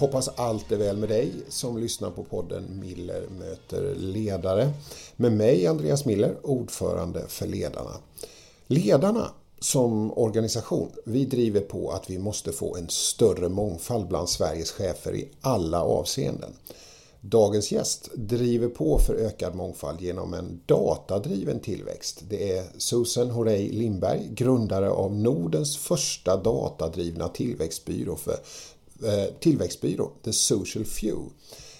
Hoppas allt är väl med dig som lyssnar på podden Miller möter ledare. Med mig Andreas Miller, ordförande för Ledarna. Ledarna som organisation, vi driver på att vi måste få en större mångfald bland Sveriges chefer i alla avseenden. Dagens gäst driver på för ökad mångfald genom en datadriven tillväxt. Det är Susan Horey Lindberg, grundare av Nordens första datadrivna tillväxtbyrå för tillväxtbyrå, The Social Few.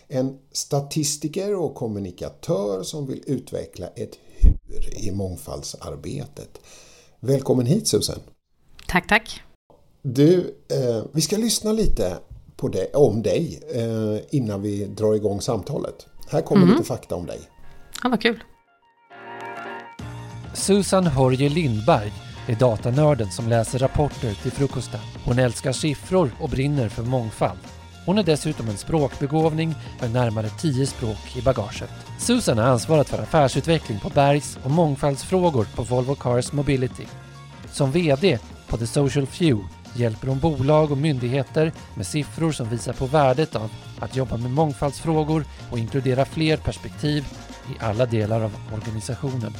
En statistiker och kommunikatör som vill utveckla ett hur i mångfaldsarbetet. Välkommen hit Susan! Tack, tack! Du, eh, vi ska lyssna lite på det, om dig eh, innan vi drar igång samtalet. Här kommer mm. lite fakta om dig. Ja, vad kul! Susan Hörje Lindberg är datanörden som läser rapporter till frukosten. Hon älskar siffror och brinner för mångfald. Hon är dessutom en språkbegåvning med närmare tio språk i bagaget. Susan har ansvarat för affärsutveckling på Bergs och mångfaldsfrågor på Volvo Cars Mobility. Som VD på The Social Few hjälper hon bolag och myndigheter med siffror som visar på värdet av att jobba med mångfaldsfrågor och inkludera fler perspektiv i alla delar av organisationen.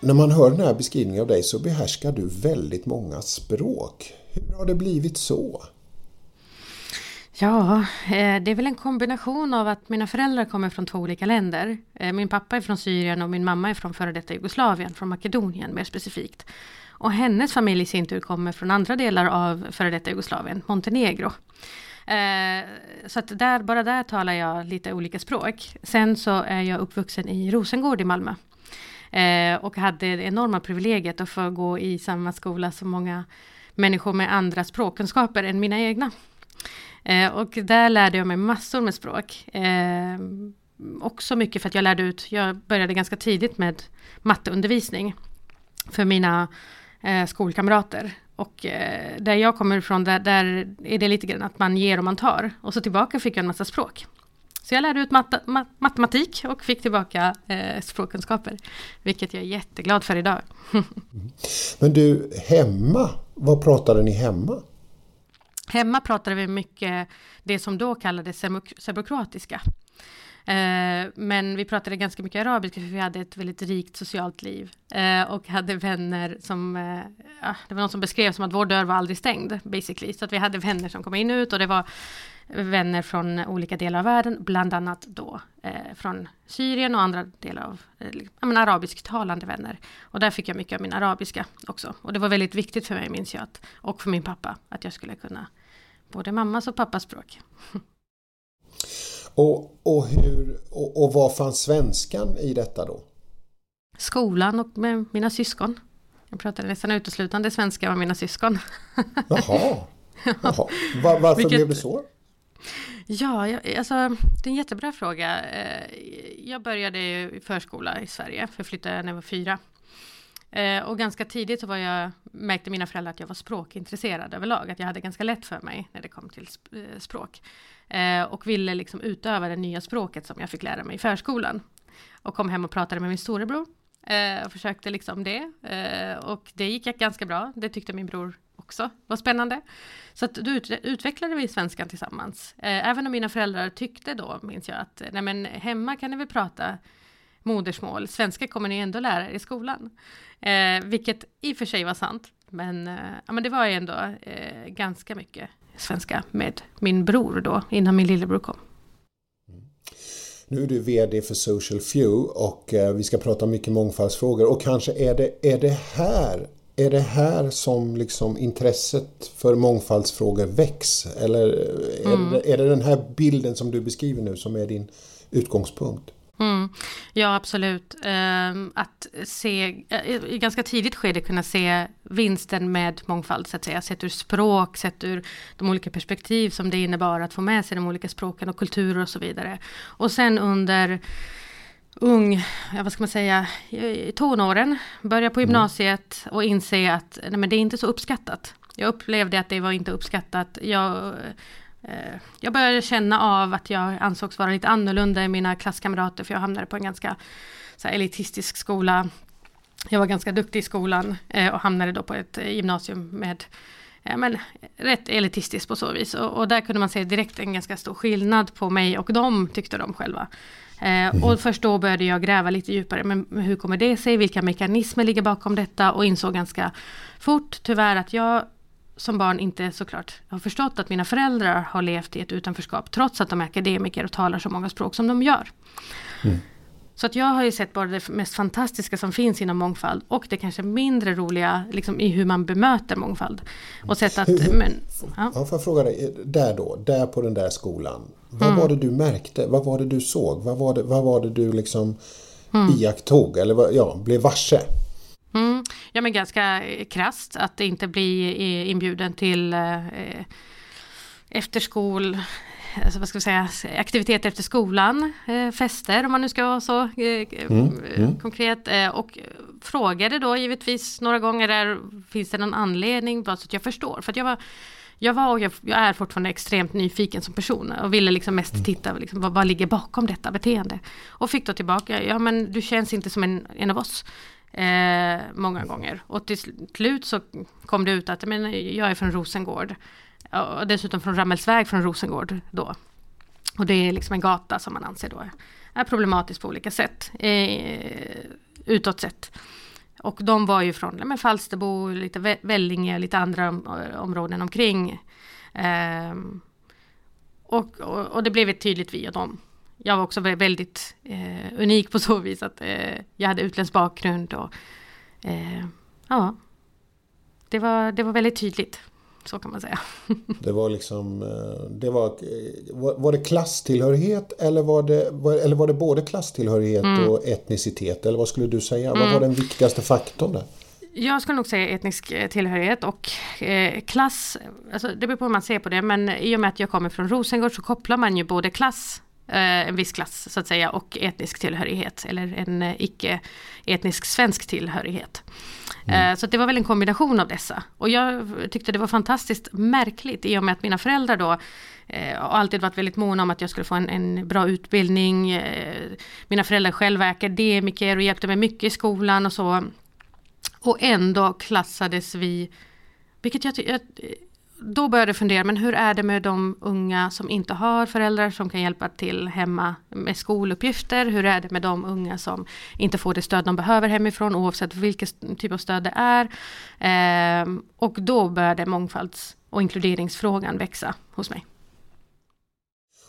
När man hör den här beskrivningen av dig så behärskar du väldigt många språk. Hur har det blivit så? Ja, eh, det är väl en kombination av att mina föräldrar kommer från två olika länder. Eh, min pappa är från Syrien och min mamma är från före detta Jugoslavien, från Makedonien mer specifikt. Och hennes familj i sin tur kommer från andra delar av före detta Jugoslavien, Montenegro. Eh, så att där, bara där talar jag lite olika språk. Sen så är jag uppvuxen i Rosengård i Malmö. Eh, och hade det enorma privilegiet att få gå i samma skola som många människor med andra språkkunskaper än mina egna. Eh, och där lärde jag mig massor med språk. Eh, också mycket för att jag lärde ut, jag började ganska tidigt med matteundervisning för mina eh, skolkamrater. Och eh, där jag kommer ifrån, där, där, är det lite grann att man ger och man tar. Och så tillbaka fick jag en massa språk. Så jag lärde ut mat mat matematik och fick tillbaka eh, språkkunskaper. Vilket jag är jätteglad för idag. Men du, hemma, vad pratade ni hemma? Hemma pratade vi mycket det som då kallades serbokroatiska. Eh, men vi pratade ganska mycket arabiska för vi hade ett väldigt rikt socialt liv. Eh, och hade vänner som, eh, ja, det var någon som beskrev som att vår dörr var aldrig stängd basically. Så att vi hade vänner som kom in och ut och det var vänner från olika delar av världen, bland annat då eh, från Syrien och andra delar av eh, menar, arabisktalande vänner. Och där fick jag mycket av min arabiska också. Och det var väldigt viktigt för mig, minns jag, att, och för min pappa, att jag skulle kunna både mammas och pappas språk. Och, och, hur, och, och var fanns svenskan i detta då? Skolan och med mina syskon. Jag pratade nästan uteslutande svenska med mina syskon. Jaha, Jaha. Var, varför Vilket, blev det så? Ja, jag, alltså, det är en jättebra fråga. Eh, jag började i förskola i Sverige, för jag flyttade när jag var fyra. Eh, och ganska tidigt så var jag, märkte mina föräldrar att jag var språkintresserad överlag, att jag hade ganska lätt för mig när det kom till eh, språk. Och ville liksom utöva det nya språket som jag fick lära mig i förskolan. Och kom hem och pratade med min storebror och försökte liksom det. Och det gick ganska bra, det tyckte min bror också var spännande. Så att då utvecklade vi svenskan tillsammans. Eh, även om mina föräldrar tyckte då, minns jag, att eh, nej men hemma kan ni väl prata modersmål, svenska kommer ni ändå lära er i skolan. Eh, vilket i och för sig var sant, men, eh, ja, men det var ju ändå eh, ganska mycket svenska med min bror då, innan min lillebror kom. Mm. Nu är du VD för Social Few och eh, vi ska prata mycket mångfaldsfrågor och kanske är det, är det här är det här som liksom intresset för mångfaldsfrågor väcks? Eller är, mm. det, är det den här bilden som du beskriver nu som är din utgångspunkt? Mm. Ja, absolut. Um, att se, uh, i ganska tidigt skede kunna se vinsten med mångfald, så att säga. Sett ur språk, sett ur de olika perspektiv som det innebar att få med sig de olika språken och kulturer och så vidare. Och sen under ung, ja, vad ska man säga, i tonåren, börja på mm. gymnasiet och inse att nej, men det är inte så uppskattat. Jag upplevde att det var inte uppskattat. Jag, eh, jag började känna av att jag ansågs vara lite annorlunda än mina klasskamrater, för jag hamnade på en ganska så här, elitistisk skola. Jag var ganska duktig i skolan eh, och hamnade då på ett gymnasium med ja, men, rätt elitistiskt på så vis. Och, och, där kunde man se direkt en ganska stor skillnad på mig och dem, tyckte de själva. Eh, och först då började jag gräva lite djupare. Men hur kommer det sig? Vilka mekanismer ligger bakom detta? Och insåg ganska fort, tyvärr, att jag som barn inte såklart har förstått att mina föräldrar har levt i ett utanförskap trots att de är akademiker och talar så många språk som de gör. Mm. Så att jag har ju sett bara det mest fantastiska som finns inom mångfald och det kanske mindre roliga liksom, i hur man bemöter mångfald. Och sett att... Hur, men, ja. ja, får jag fråga dig, där då, där på den där skolan. Vad mm. var det du märkte? Vad var det du såg? Vad var det, vad var det du liksom mm. iakttog eller ja, blev varse? Mm. Ja men ganska krasst att inte bli inbjuden till eh, efterskol alltså vad ska vi säga, aktiviteter efter skolan, eh, fester om man nu ska vara så eh, mm, mm. konkret. Eh, och frågade då givetvis några gånger där, finns det någon anledning? Bara så att jag förstår. För att jag var, jag var och jag, jag är fortfarande extremt nyfiken som person och ville liksom mest mm. titta liksom, vad, vad ligger bakom detta beteende. Och fick då tillbaka, ja men du känns inte som en, en av oss. Eh, många gånger. Och till slut så kom det ut att men, jag är från Rosengård och dessutom från Rammelsväg från Rosengård då. Och det är liksom en gata som man anser då är problematisk på olika sätt. Eh, utåt sett. Och de var ju från men Falsterbo, lite Vellinge, lite andra eh, områden omkring. Ehm, och, och, och, det blev ett tydligt vi och dem. Jag var också väldigt eh, unik på så vis att eh, jag hade utländsk bakgrund och eh, ja, det var, det var väldigt tydligt. Så kan man säga. det var liksom, eh, det var, var det klasstillhörighet eller var det, eller var det både klasstillhörighet mm. och etnicitet? Eller vad skulle du säga? Mm. Vad var den viktigaste faktorn där? Jag skulle nog säga etnisk eh, tillhörighet och eh, klass, alltså det beror på hur man ser på det, men i och med att jag kommer från Rosengård så kopplar man ju både klass en viss klass så att säga och etnisk tillhörighet eller en icke etnisk svensk tillhörighet. Mm. Eh, så det var väl en kombination av dessa. Och jag tyckte det var fantastiskt märkligt i och med att mina föräldrar då eh, alltid varit väldigt måna om att jag skulle få en, en, bra utbildning. Eh, mina föräldrar själva är akademiker och hjälpte mig mycket i skolan och så. Och ändå klassades vi, vilket jag, jag då började jag fundera, men hur är det med de unga som inte har föräldrar som kan hjälpa till hemma med skoluppgifter? Hur är det med de unga som inte får det stöd de behöver hemifrån oavsett vilken typ av stöd det är? Eh, och då började mångfalds och inkluderingsfrågan växa hos mig.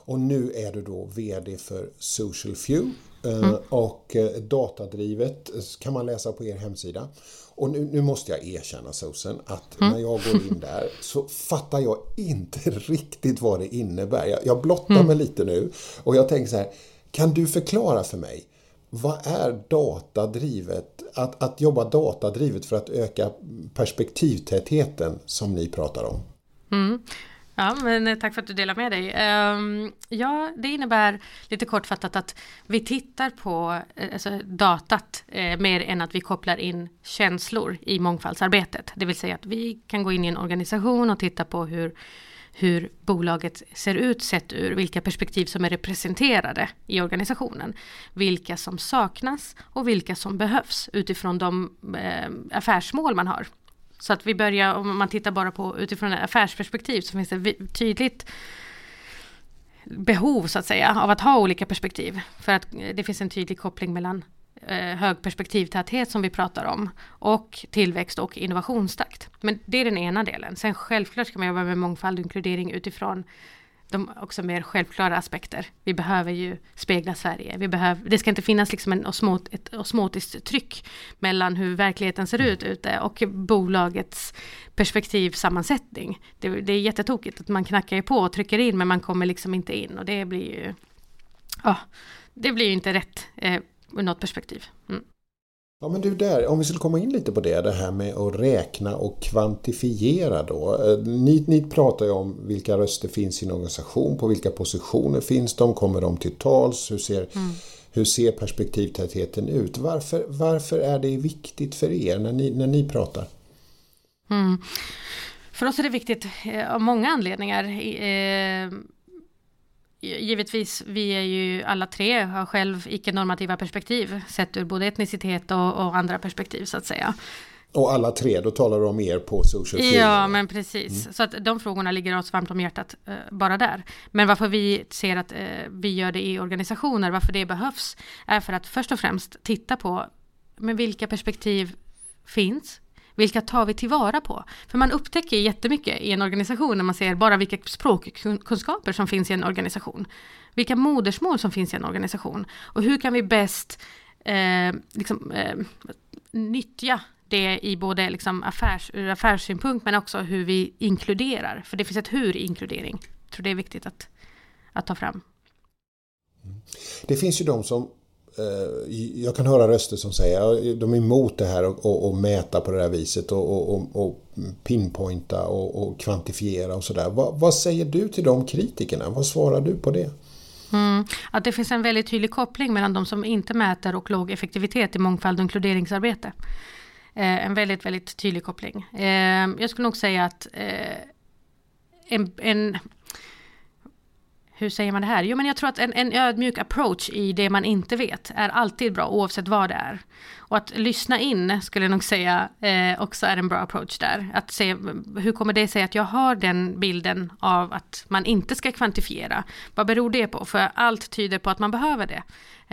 Och nu är du då VD för Social Few eh, mm. och eh, datadrivet kan man läsa på er hemsida. Och nu, nu måste jag erkänna Susan att mm. när jag går in där så fattar jag inte riktigt vad det innebär. Jag, jag blottar mm. mig lite nu och jag tänker så här, kan du förklara för mig vad är datadrivet? Att, att jobba datadrivet för att öka perspektivtätheten som ni pratar om? Mm. Ja, men eh, tack för att du delar med dig. Ehm, ja, det innebär lite kortfattat att vi tittar på eh, alltså, datat eh, mer än att vi kopplar in känslor i mångfaldsarbetet. Det vill säga att vi kan gå in i en organisation och titta på hur hur bolaget ser ut sett ur vilka perspektiv som är representerade i organisationen. Vilka som saknas och vilka som behövs utifrån de eh, affärsmål man har. Så att vi börjar, om man tittar bara på utifrån ett affärsperspektiv så finns det tydligt behov så att säga av att ha olika perspektiv. För att eh, det finns en tydlig koppling mellan eh, hög perspektivtäthet som vi pratar om och tillväxt och innovationstakt. Men det är den ena delen. Sen självklart ska man jobba med mångfald och inkludering utifrån de också mer självklara aspekter. Vi behöver ju spegla Sverige. Vi behöver, det ska inte finnas liksom en osmot, ett osmotiskt tryck mellan hur verkligheten ser ut ute och bolagets perspektivsammansättning. Det, det är jättetokigt att man knackar på och trycker in men man kommer liksom inte in och det blir ju ja, det blir ju inte rätt eh, ur något perspektiv. Mm. Ja men du där, om vi skulle komma in lite på det, det här med att räkna och kvantifiera då. Eh, ni, ni pratar ju om vilka röster finns i en organisation, på vilka positioner finns de, kommer de till tals, hur ser, mm. hur ser perspektivtätheten ut? Varför, varför är det viktigt för er när ni, när ni pratar? Mm. För oss är det viktigt eh, av många anledningar. Givetvis, vi är ju alla tre, har själv icke-normativa perspektiv, sett ur både etnicitet och, och, andra perspektiv så att säga. Och alla tre, då talar du om er på social media? Ja, men precis. Mm. Så att de frågorna ligger oss varmt om hjärtat eh, bara där. Men varför vi ser att eh, vi gör det i organisationer, varför det behövs, är för att först och främst titta på men vilka perspektiv finns? Vilka tar vi tillvara på? För man upptäcker jättemycket i en organisation när man ser bara vilka språkkunskaper som finns i en organisation. Vilka modersmål som finns i en organisation. Och hur kan vi bäst eh, liksom, eh, nyttja det i både liksom affärs, ur affärssynpunkt men också hur vi inkluderar. För det finns ett hur i inkludering. Jag tror det är viktigt att, att ta fram. Mm. Det finns ju de som Eh, jag kan höra röster som säger att de är emot det här och, och, mäta på det här viset och, och, och pinpointa och, och, kvantifiera och sådär. Vad, vad säger du till de kritikerna? Vad svarar du på det? Mm, att det finns en väldigt tydlig koppling mellan de som inte mäter och låg effektivitet i mångfald och inkluderingsarbete. Eh, en väldigt, väldigt tydlig koppling. Eh, jag skulle nog säga att eh, en, en hur säger man det här? Jo, men jag tror att en, en ödmjuk approach i det man inte vet är alltid bra oavsett vad det är. Och att lyssna in skulle jag nog säga eh, också är en bra approach där. Att se hur kommer det sig att jag har den bilden av att man inte ska kvantifiera? Vad beror det på? För allt tyder på att man behöver det.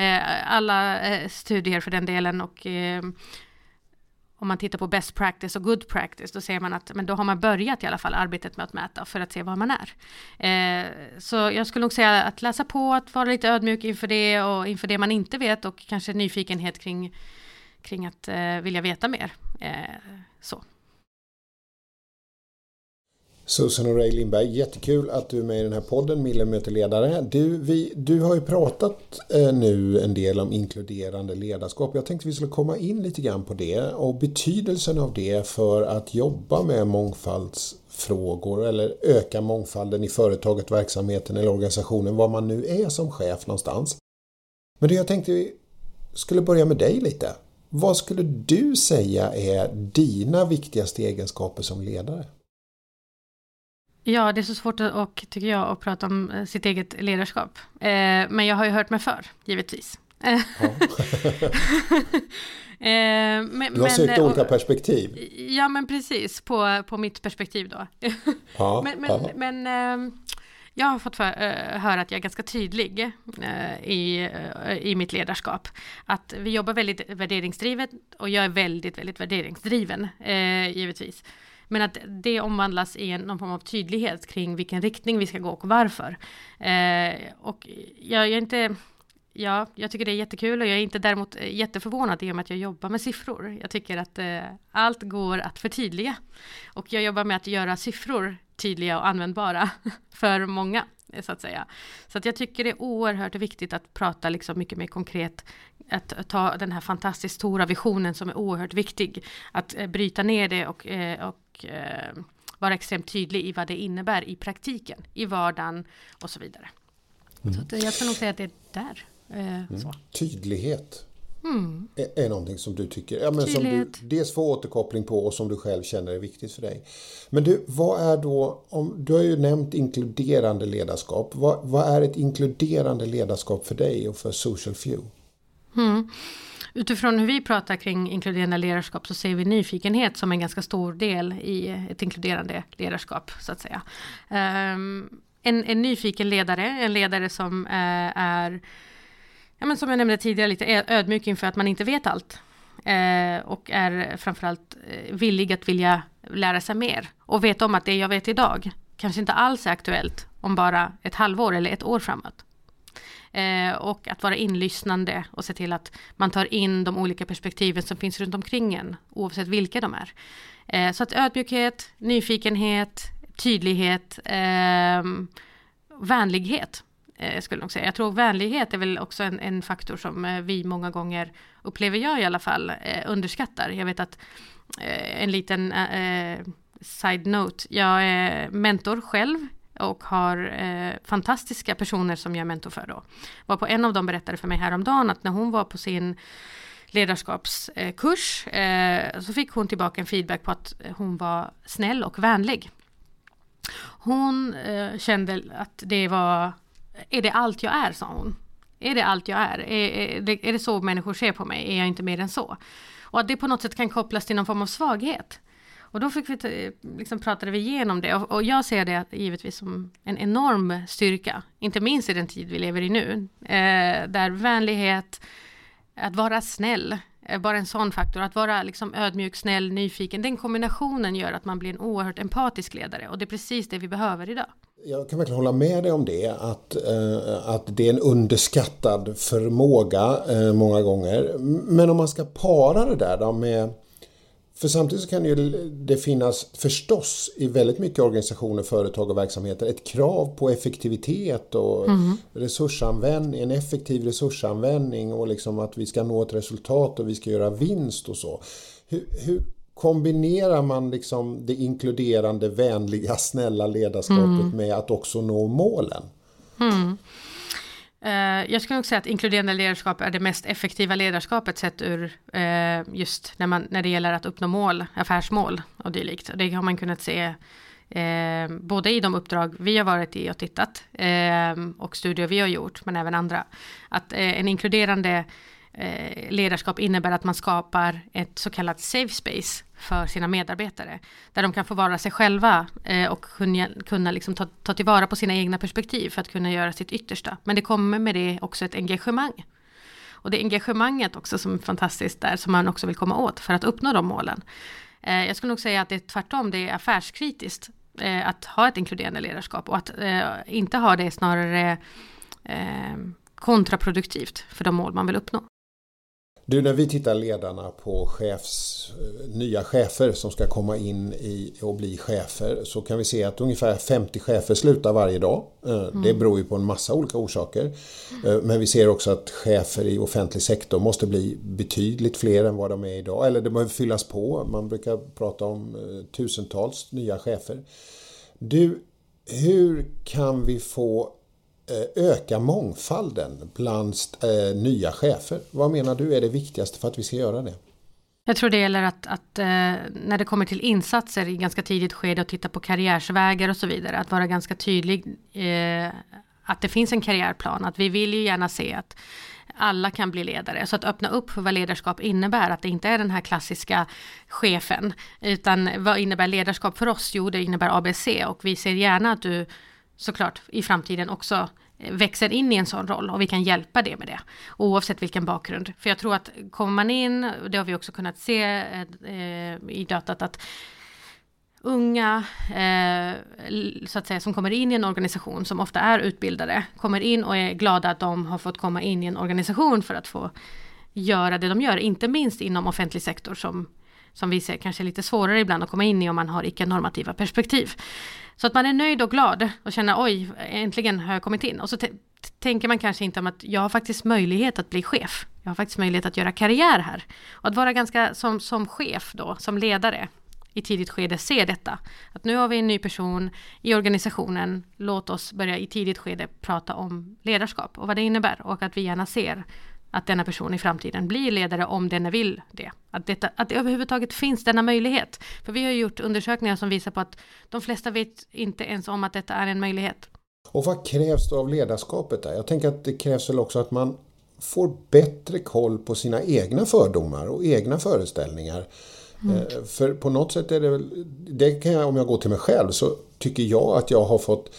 Eh, alla eh, studier för den delen och eh, om man tittar på best practice och good practice, då ser man att men då har man börjat i alla fall arbetet med att mäta för att se var man är. Eh, så jag skulle nog säga att läsa på, att vara lite ödmjuk inför det och inför det man inte vet och kanske nyfikenhet kring, kring att eh, vilja veta mer. Eh, så. Susan och Ray Lindberg, jättekul att du är med i den här podden Millimeterledare. Du, vi, du har ju pratat eh, nu en del om inkluderande ledarskap. Jag tänkte vi skulle komma in lite grann på det och betydelsen av det för att jobba med mångfaldsfrågor eller öka mångfalden i företaget, verksamheten eller organisationen, var man nu är som chef någonstans. Men det jag tänkte vi skulle börja med dig lite. Vad skulle du säga är dina viktigaste egenskaper som ledare? Ja, det är så svårt att, och, tycker jag, att prata om eh, sitt eget ledarskap. Eh, men jag har ju hört mig för, givetvis. Ja. eh, men, du har sökt olika perspektiv. Ja, men precis, på, på mitt perspektiv då. Ja, men men, men eh, jag har fått för, höra att jag är ganska tydlig uh, i, i mitt ledarskap. Att vi jobbar väldigt värderingsdrivet och jag är väldigt, väldigt värderingsdriven, givetvis. Men att det omvandlas i någon form av tydlighet kring vilken riktning vi ska gå och varför. Eh, och jag, jag är inte... Ja, jag tycker det är jättekul och jag är inte däremot jätteförvånad i och med att jag jobbar med siffror. Jag tycker att eh, allt går att förtydliga. Och jag jobbar med att göra siffror tydliga och användbara för många så att säga. Så att jag tycker det är oerhört viktigt att prata liksom mycket mer konkret. Att ta den här fantastiskt stora visionen som är oerhört viktig. Att eh, bryta ner det och, eh, och eh, vara extremt tydlig i vad det innebär i praktiken, i vardagen och så vidare. Mm. Så jag skulle nog säga att det är där. Mm. Tydlighet mm. är, är någonting som du tycker, ja, men som du dels får återkoppling på och som du själv känner är viktigt för dig. Men du, vad är då, om, du har ju nämnt inkluderande ledarskap. Vad, vad är ett inkluderande ledarskap för dig och för Social Few? Mm. Utifrån hur vi pratar kring inkluderande ledarskap så ser vi nyfikenhet som en ganska stor del i ett inkluderande ledarskap så att säga. Um, en, en, nyfiken ledare, en ledare som uh, är ja, men som jag nämnde tidigare, lite ödmjuk inför att man inte vet allt. Eh, och är framförallt eh, villig att vilja lära sig mer. Och veta om att det jag vet idag kanske inte alls är aktuellt om bara ett halvår eller ett år framåt. Eh, och att vara inlyssnande och se till att man tar in de olika perspektiven som finns runt omkring en, oavsett vilka de är. Eh, så att ödmjukhet, nyfikenhet, tydlighet, eh, vänlighet eh, skulle jag säga. Jag tror vänlighet är väl också en, en faktor som eh, vi många gånger, upplever jag i alla fall, eh, underskattar. Jag vet att eh, en liten eh, side-note, jag är mentor själv och har eh, fantastiska personer som jag är mentor för då. Var på en av dem berättade för mig häromdagen att när hon var på sin ledarskapskurs eh, eh, så fick hon tillbaka en feedback på att hon var snäll och vänlig. Hon eh, kände att det var är det allt jag är, sa hon. Är det allt jag är? Är, är, det, är det så människor ser på mig? Är jag inte mer än så? Och att det på något sätt kan kopplas till någon form av svaghet. Och då fick vi, liksom pratade vi igenom det och, och jag ser det givetvis som en enorm styrka, inte minst i den tid vi lever i nu, eh, där vänlighet, att vara snäll, eh, bara en sån faktor, att vara liksom ödmjuk, snäll, nyfiken, den kombinationen gör att man blir en oerhört empatisk ledare och det är precis det vi behöver idag. Jag kan verkligen hålla med dig om det, att, eh, att det är en underskattad förmåga eh, många gånger. Men om man ska para det där då med för samtidigt så kan ju det finnas förstås i väldigt mycket organisationer, företag och verksamheter ett krav på effektivitet och mm. resursanvändning, en effektiv resursanvändning och liksom att vi ska nå ett resultat och vi ska göra vinst och så. Hur, hur kombinerar man liksom det inkluderande, vänliga, snälla ledarskapet mm. med att också nå målen? Mm. Uh, jag skulle nog säga att inkluderande ledarskap är det mest effektiva ledarskapet sett ur uh, just när, man, när det gäller att uppnå mål, affärsmål och dylikt. Det har man kunnat se uh, både i de uppdrag vi har varit i och tittat och studier vi har gjort, men även andra. Att en inkluderande Eh, ledarskap innebär att man skapar ett så kallat safe space för sina medarbetare. Där de kan få vara sig själva eh, och kunna, kunna liksom ta, ta tillvara på sina egna perspektiv för att kunna göra sitt yttersta. Men det kommer med det också ett engagemang. Och det engagemanget också som är fantastiskt där som man också vill komma åt för att uppnå de målen. Eh, jag skulle nog säga att det är tvärtom, det är affärskritiskt eh, att ha ett inkluderande ledarskap och att eh, inte ha det snarare eh, kontraproduktivt för de mål man vill uppnå. Du, när vi tittar ledarna på chefs, nya chefer som ska komma in i och bli chefer så kan vi se att ungefär 50 chefer slutar varje dag. Mm. Det beror ju på en massa olika orsaker. Eh, men vi ser också att chefer i offentlig sektor måste bli betydligt fler än vad de är idag. Eller det behöver fyllas på. Man brukar prata om eh, tusentals nya chefer. Du, hur kan vi få Eh, Eh, öka mångfalden bland eh, nya chefer. Vad menar du är det viktigaste för att vi ska göra det? Jag tror det gäller att, att eh, när det kommer till insatser i ganska tidigt skede och titta på karriärsvägar och så vidare, att vara ganska tydlig eh, att det finns en karriärplan, att vi vill ju gärna se att alla kan bli ledare. Så att öppna upp för vad ledarskap innebär, att det inte är den här klassiska chefen, utan vad innebär ledarskap för oss? Jo, det innebär ABC och vi ser gärna att du såklart i framtiden också eh, växer in i en sån roll och vi kan hjälpa det med det. Oavsett vilken bakgrund. För jag tror att kommer man in, det har vi också kunnat se eh, eh i datat att unga, eh, så att säga, som kommer in i en organisation som ofta är utbildade, kommer in och är glada att de har fått komma in i en organisation för att få göra det de gör, inte minst inom offentlig sektor som, som vi ser kanske är lite svårare ibland att komma in i om man har icke-normativa perspektiv. Så att man är nöjd och glad och känner oj, äntligen har jag kommit in. Och så tänker man kanske inte om att jag har faktiskt möjlighet att bli chef. Jag har faktiskt möjlighet att göra karriär här. Och att vara ganska som, som chef då, som ledare i tidigt skede se detta. Att nu har vi en ny person i organisationen, låt oss börja i tidigt skede prata om ledarskap och vad det innebär och att vi gärna ser att denna person i framtiden blir ledare om denna vill det. Att, detta, att det överhuvudtaget finns denna möjlighet. För vi har gjort undersökningar som visar på att de flesta vet inte ens om att detta är en möjlighet. Och vad krävs då av ledarskapet där? Jag tänker att det krävs väl också att man får bättre koll på sina egna fördomar och egna föreställningar. Mm. Eh, för på något sätt är det väl, det kan jag, om jag går till mig själv så tycker jag att jag har fått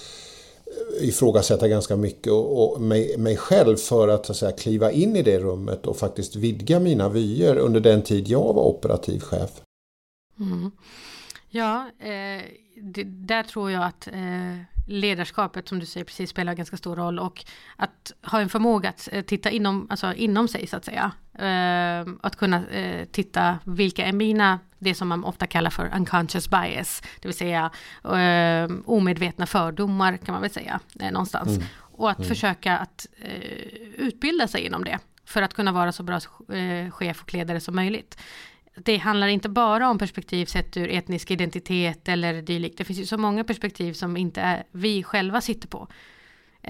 ifrågasätta ganska mycket och, och mig, mig, själv för att, så att säga, kliva in i det rummet och faktiskt vidga mina vyer under den tid jag var operativ chef. Mm. Ja, eh, det, där tror jag att eh, ledarskapet som du säger precis spelar ganska stor roll och att ha en förmåga att eh, titta inom, alltså inom sig så att säga. Eh, att kunna eh, titta vilka är mina, det som man ofta kallar för unconscious bias, det vill säga eh, omedvetna fördomar kan man väl säga eh, någonstans. Mm. Och att mm. försöka att utbilda sig inom det för att kunna vara så bra chef och ledare som möjligt det handlar inte bara om perspektiv sett ur etnisk identitet eller dylikt. Det finns ju så många perspektiv som inte är, vi själva sitter på.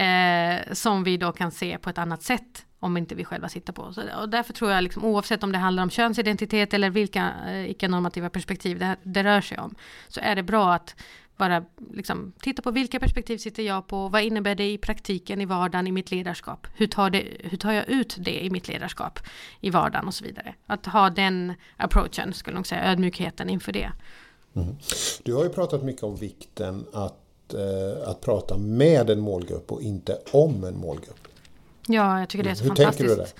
Eh, som vi då kan se på ett annat sätt om inte vi själva sitter på. Så, och därför tror jag, liksom, oavsett om det handlar om könsidentitet eller vilka eh, icke-normativa perspektiv det, det rör sig om, så är det bra att bara liksom, titta på vilka perspektiv sitter jag på, vad innebär det i praktiken i vardagen i mitt ledarskap, hur tar, det, hur tar jag ut det i mitt ledarskap i vardagen och så vidare. Att ha den approachen, skulle jag säga, ödmjukheten inför det. Mm. Du har ju pratat mycket om vikten att, eh, att prata med en målgrupp och inte om en målgrupp. Ja, jag tycker det är så Hur fantastiskt. tänker du där?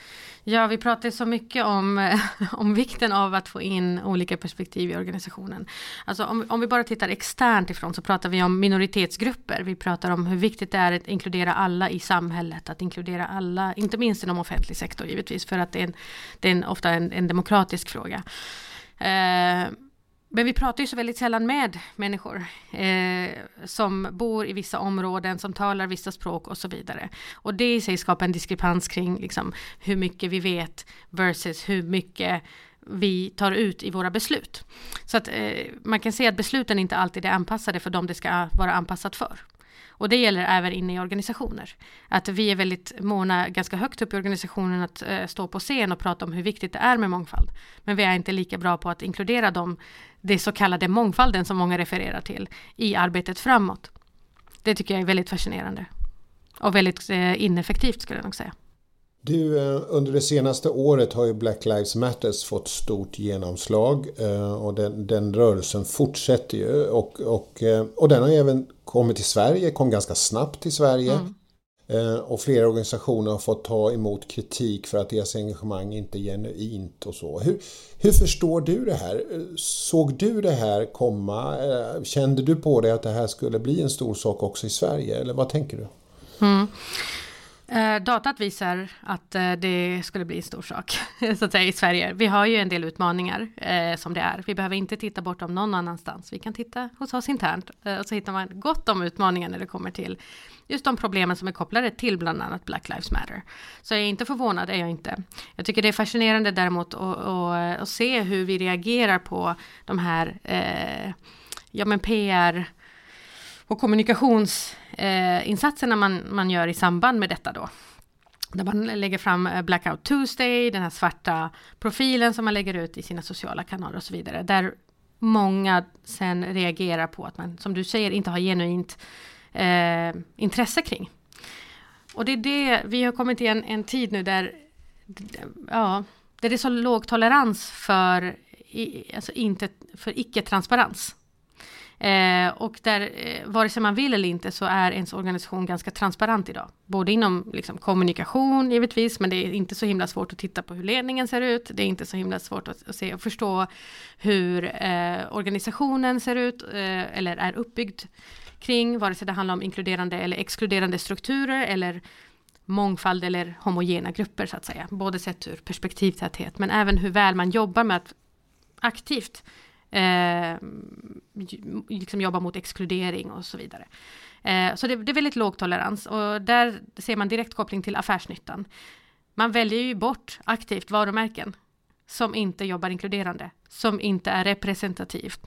Ja, vi pratar så mycket om, om vikten av att få in olika perspektiv i organisationen. Alltså om, om vi bara tittar externt ifrån så pratar vi om minoritetsgrupper. Vi pratar om hur viktigt det är att inkludera alla i samhället, att inkludera alla, inte minst inom offentlig sektor givetvis, för att det är, en, det är en, ofta en, en demokratisk fråga. Eh, men vi pratar ju så väldigt sällan med människor eh, som bor i vissa områden, som talar vissa språk och så vidare. Och det i sig skapar en diskrepans kring liksom, hur mycket vi vet versus hur mycket vi tar ut i våra beslut. Så att eh, man kan se att besluten inte alltid är anpassade för dem det ska vara anpassat för. Och det gäller även inne i organisationer. Att vi är väldigt måna, ganska högt upp i organisationen, att eh, stå på scen och prata om hur viktigt det är med mångfald. Men vi är inte lika bra på att inkludera dem, det så kallade mångfalden som många refererar till, i arbetet framåt. Det tycker jag är väldigt fascinerande. Och väldigt eh, ineffektivt skulle jag nog säga. Du, eh, under det senaste året har ju Black Lives Matters fått stort genomslag eh, och den, den rörelsen fortsätter ju och, och, eh, och den har även kommit till Sverige, kom ganska snabbt till Sverige. Mm. Och flera organisationer har fått ta emot kritik för att deras engagemang inte är genuint och så. Hur, hur förstår du det här? Såg du det här komma? Kände du på dig att det här skulle bli en stor sak också i Sverige? Eller vad tänker du? Mm. Eh, datat visar att eh, det skulle bli en stor sak så att säga, i Sverige. Vi har ju en del utmaningar eh, som det är. Vi behöver inte titta bortom någon annanstans. Vi kan titta hos oss internt eh, och så hittar man gott om utmaningar när det kommer till just de problemen som är kopplade till bland annat Black Lives Matter. Så jag är inte förvånad, är jag inte. Jag tycker det är fascinerande däremot att, att se hur vi reagerar på de här eh, ja, men PR och kommunikations... Eh, insatserna man, man gör i samband med detta då. Där man lägger fram eh, Blackout Tuesday, den här svarta profilen som man lägger ut i sina sociala kanaler och så vidare. Där många sen reagerar på att man, som du säger, inte har genuint eh, intresse kring. Och det är det, vi har kommit till en, en tid nu där, ja, där det är så låg tolerans för, alltså inte, för icke-transparens. Eh, och där, eh, vare sig man vill eller inte, så är ens organisation ganska transparent idag. Både inom liksom, kommunikation givetvis, men det är inte så himla svårt att titta på hur ledningen ser ut. Det är inte så himla svårt att, att se och förstå hur eh, organisationen ser ut eh, eller är uppbyggd kring, vare sig det handlar om inkluderande eller exkluderande strukturer eller mångfald eller homogena grupper så att säga. Både sett ur perspektivtäthet men även hur väl man jobbar med att aktivt eh, liksom jobba mot exkludering och så vidare. Eh, så det, det, är väldigt låg tolerans och där ser man direkt koppling till affärsnyttan. Man väljer ju bort aktivt varumärken som inte jobbar inkluderande, som inte är representativt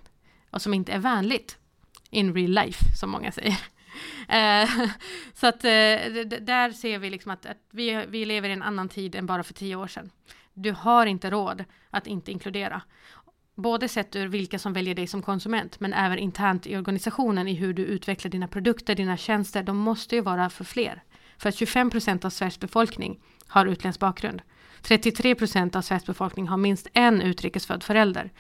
och som inte är vänligt in real life, som många säger. Eh, så att eh, där ser vi liksom att, att vi, vi lever i en annan tid än bara för tio år sedan. Du har inte råd att inte inkludera. Både sett ur vilka som väljer dig som konsument, men även internt i organisationen i hur du utvecklar dina produkter, dina tjänster. De måste ju vara för fler. För att 25 procent av Sveriges befolkning har utländsk bakgrund. 33 procent av Sveriges befolkning har minst en utrikesfödd förälder.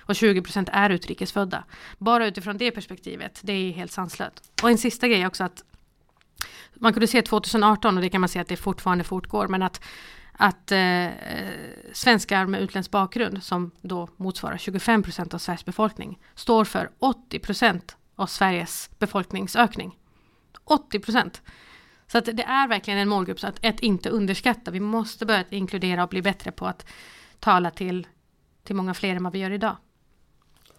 Och 20 procent är utrikesfödda. Bara utifrån det perspektivet, det är helt sanslöst. Och en sista grej också att man kunde se 2018 och det kan man se att det fortfarande fortgår, men att att eh, svenskar med utländsk bakgrund, som då motsvarar 25 procent av Sveriges befolkning, står för 80 procent av Sveriges befolkningsökning. 80 procent! Så att det är verkligen en målgrupp, så att ett inte underskatta. Vi måste börja inkludera och bli bättre på att tala till, till många fler än vad vi gör idag.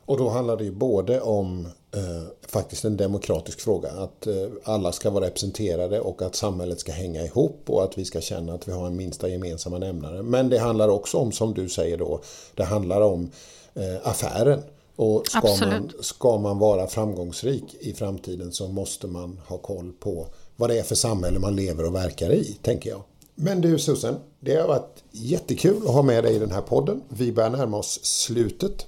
Och då handlar det ju både om eh, faktiskt en demokratisk fråga. Att eh, alla ska vara representerade och att samhället ska hänga ihop och att vi ska känna att vi har en minsta gemensamma nämnare. Men det handlar också om, som du säger då, det handlar om eh, affären. Och ska man, ska man vara framgångsrik i framtiden så måste man ha koll på vad det är för samhälle man lever och verkar i, tänker jag. Men du Susan, det har varit jättekul att ha med dig i den här podden. Vi börjar närma oss slutet.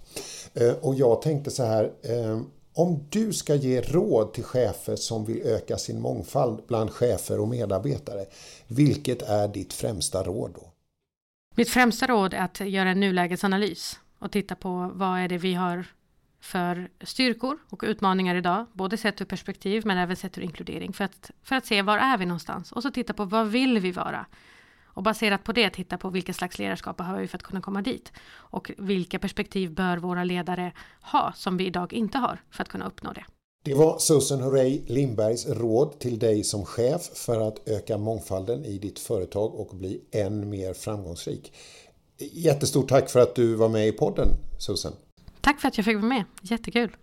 Eh, och jag tänkte så här, eh, om du ska ge råd till chefer som vill öka sin mångfald bland chefer och medarbetare, vilket är ditt främsta råd då? Mitt främsta råd är att göra en nulägesanalys och titta på vad är det vi har för styrkor och utmaningar idag, både sett ur perspektiv men även sett ur inkludering för att, för att se var är vi någonstans och så titta på vad vill vi vara? Och baserat på det titta på vilka slags ledarskap behöver vi för att kunna komma dit och vilka perspektiv bör våra ledare ha som vi idag inte har för att kunna uppnå det. Det var Susan Hurray Lindbergs råd till dig som chef för att öka mångfalden i ditt företag och bli än mer framgångsrik. Jättestort tack för att du var med i podden Susan. Tack för att jag fick vara med, jättekul.